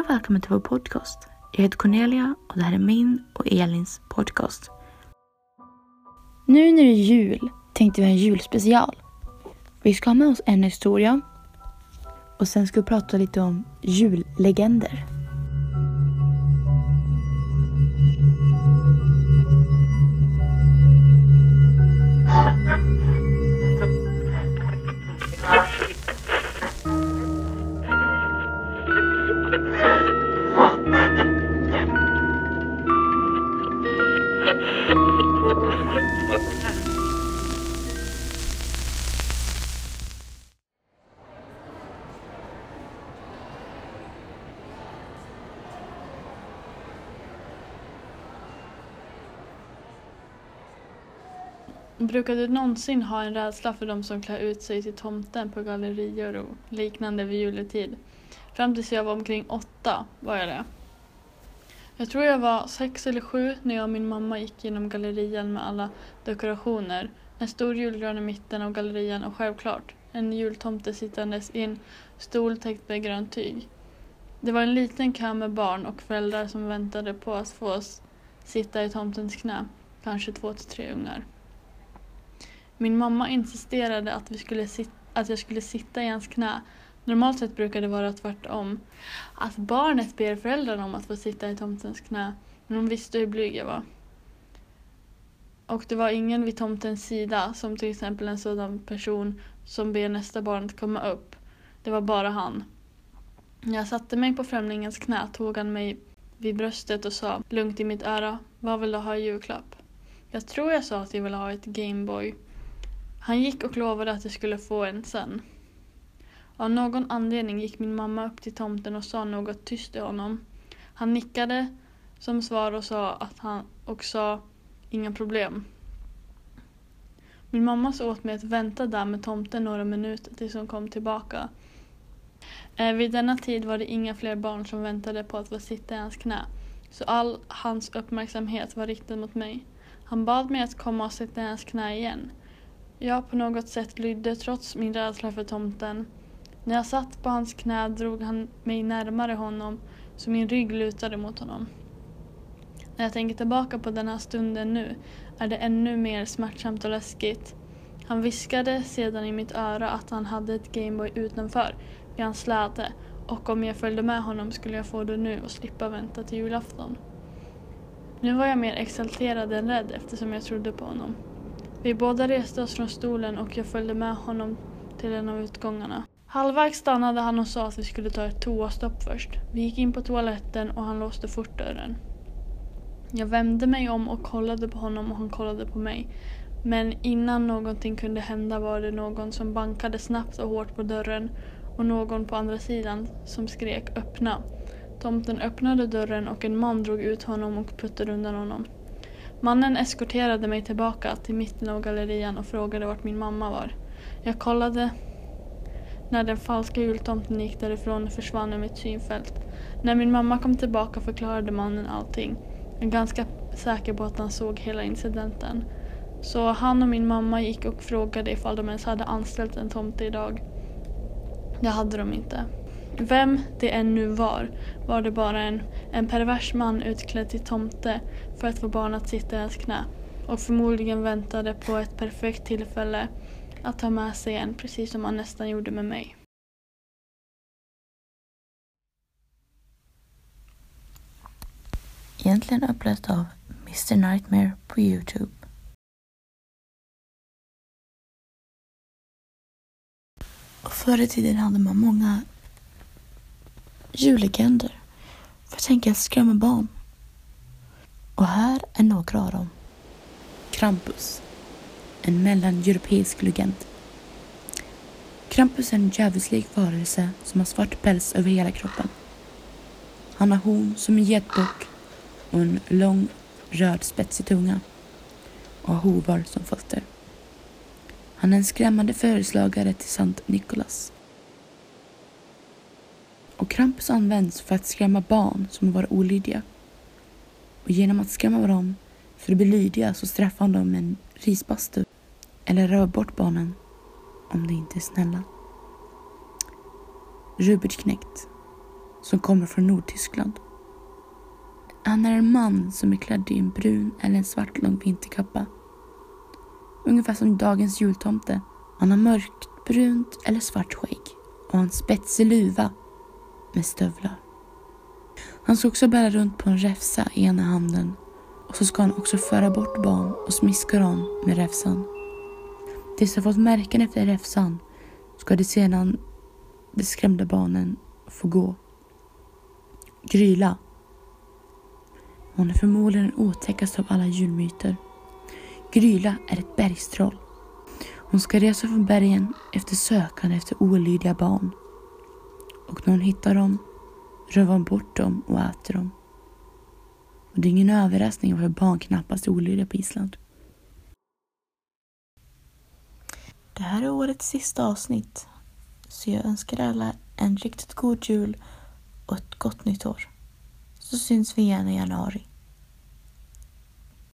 och välkommen till vår podcast. Jag heter Cornelia och det här är min och Elins podcast. Nu när det är jul tänkte vi ha en julspecial. Vi ska ha med oss en historia och sen ska vi prata lite om jullegender. Brukar du någonsin ha en rädsla för de som klär ut sig till tomten på gallerior och liknande vid juletid? Fram tills jag var omkring åtta var jag det. Jag tror jag var sex eller sju när jag och min mamma gick genom gallerian med alla dekorationer. En stor julgran i mitten av gallerian och självklart en jultomte sittandes i en stol täckt med grönt tyg. Det var en liten kö med barn och föräldrar som väntade på att få oss sitta i tomtens knä. Kanske två till tre ungar. Min mamma insisterade att, vi skulle sit- att jag skulle sitta i hans knä. Normalt sett brukar det vara tvärtom. Att barnet ber föräldrarna om att få sitta i tomtens knä. Men de visste hur blyg jag var. Och det var ingen vid tomtens sida, som till exempel en sådan person som ber nästa barn att komma upp. Det var bara han. När jag satte mig på främlingens knä tog han mig vid bröstet och sa lugnt i mitt öra, vad vill du ha i julklapp? Jag tror jag sa att jag ville ha ett Gameboy. Han gick och lovade att jag skulle få en sen. Av någon anledning gick min mamma upp till tomten och sa något tyst till honom. Han nickade som svar och sa att han och sa inga problem. Min mamma sa åt mig att vänta där med tomten några minuter tills hon kom tillbaka. Eh, vid denna tid var det inga fler barn som väntade på att få sitta i hans knä, så all hans uppmärksamhet var riktad mot mig. Han bad mig att komma och sitta i hans knä igen. Jag på något sätt lydde trots min rädsla för tomten. När jag satt på hans knä drog han mig närmare honom så min rygg lutade mot honom. När jag tänker tillbaka på den här stunden nu är det ännu mer smärtsamt och läskigt. Han viskade sedan i mitt öra att han hade ett Gameboy utanför vid hans släde och om jag följde med honom skulle jag få det nu och slippa vänta till julafton. Nu var jag mer exalterad än rädd eftersom jag trodde på honom. Vi båda reste oss från stolen och jag följde med honom till en av utgångarna. Halvvägs stannade han och sa att vi skulle ta ett toastopp först. Vi gick in på toaletten och han låste fort dörren. Jag vände mig om och kollade på honom och han kollade på mig. Men innan någonting kunde hända var det någon som bankade snabbt och hårt på dörren och någon på andra sidan som skrek öppna. Tomten öppnade dörren och en man drog ut honom och puttade undan honom. Mannen eskorterade mig tillbaka till mitten av gallerian och frågade vart min mamma var. Jag kollade när den falska jultomten gick därifrån och försvann ur mitt synfält. När min mamma kom tillbaka förklarade mannen allting. Jag är ganska säker på att han såg hela incidenten. Så han och min mamma gick och frågade ifall de ens hade anställt en tomte idag. Det hade de inte. Vem det än nu var, var det bara en, en pervers man utklädd till tomte för att få barn att sitta i hans knä och förmodligen väntade på ett perfekt tillfälle att ta med sig en, precis som han nästan gjorde med mig. Egentligen uppläst av Mr Nightmare på Youtube. Och förr i tiden hade man många jullegender för att tänka skrämma barn. Och här är några av dem. Krampus. En mellaneuropeisk legend. Krampus är en djävulslik varelse som har svart päls över hela kroppen. Han har horn som en getbock och en lång röd spetsig tunga och har hovar som fötter. Han är en skrämmande föreslagare till Sankt Nikolas. Och Krampus används för att skrämma barn som varit olydiga. Och genom att skrämma dem för att bli lydiga så straffar han dem med en risbastu eller rör bort barnen om de inte är snälla. Rubertknäckt. som kommer från Nordtyskland. Han är en man som är klädd i en brun eller en svart lång vinterkappa. Ungefär som dagens jultomte. Han har mörkt brunt eller svart skägg och en spetsig luva med stövlar. Han ska också bära runt på en räfsa i ena handen och så ska han också föra bort barn och smiska dem med räfsan. De som fått märken efter räfsan ska de sedan de skrämda barnen få gå. Gryla. Hon är förmodligen den otäckaste av alla julmyter. Gryla är ett bergstroll. Hon ska resa från bergen efter sökande efter olydiga barn. Och när hon hittar dem rövar hon bort dem och äter dem. Och det är ingen överraskning varför barn knappast är olydiga på Island. Det här är årets sista avsnitt. Så jag önskar alla en riktigt god jul och ett gott nytt år. Så syns vi igen i januari.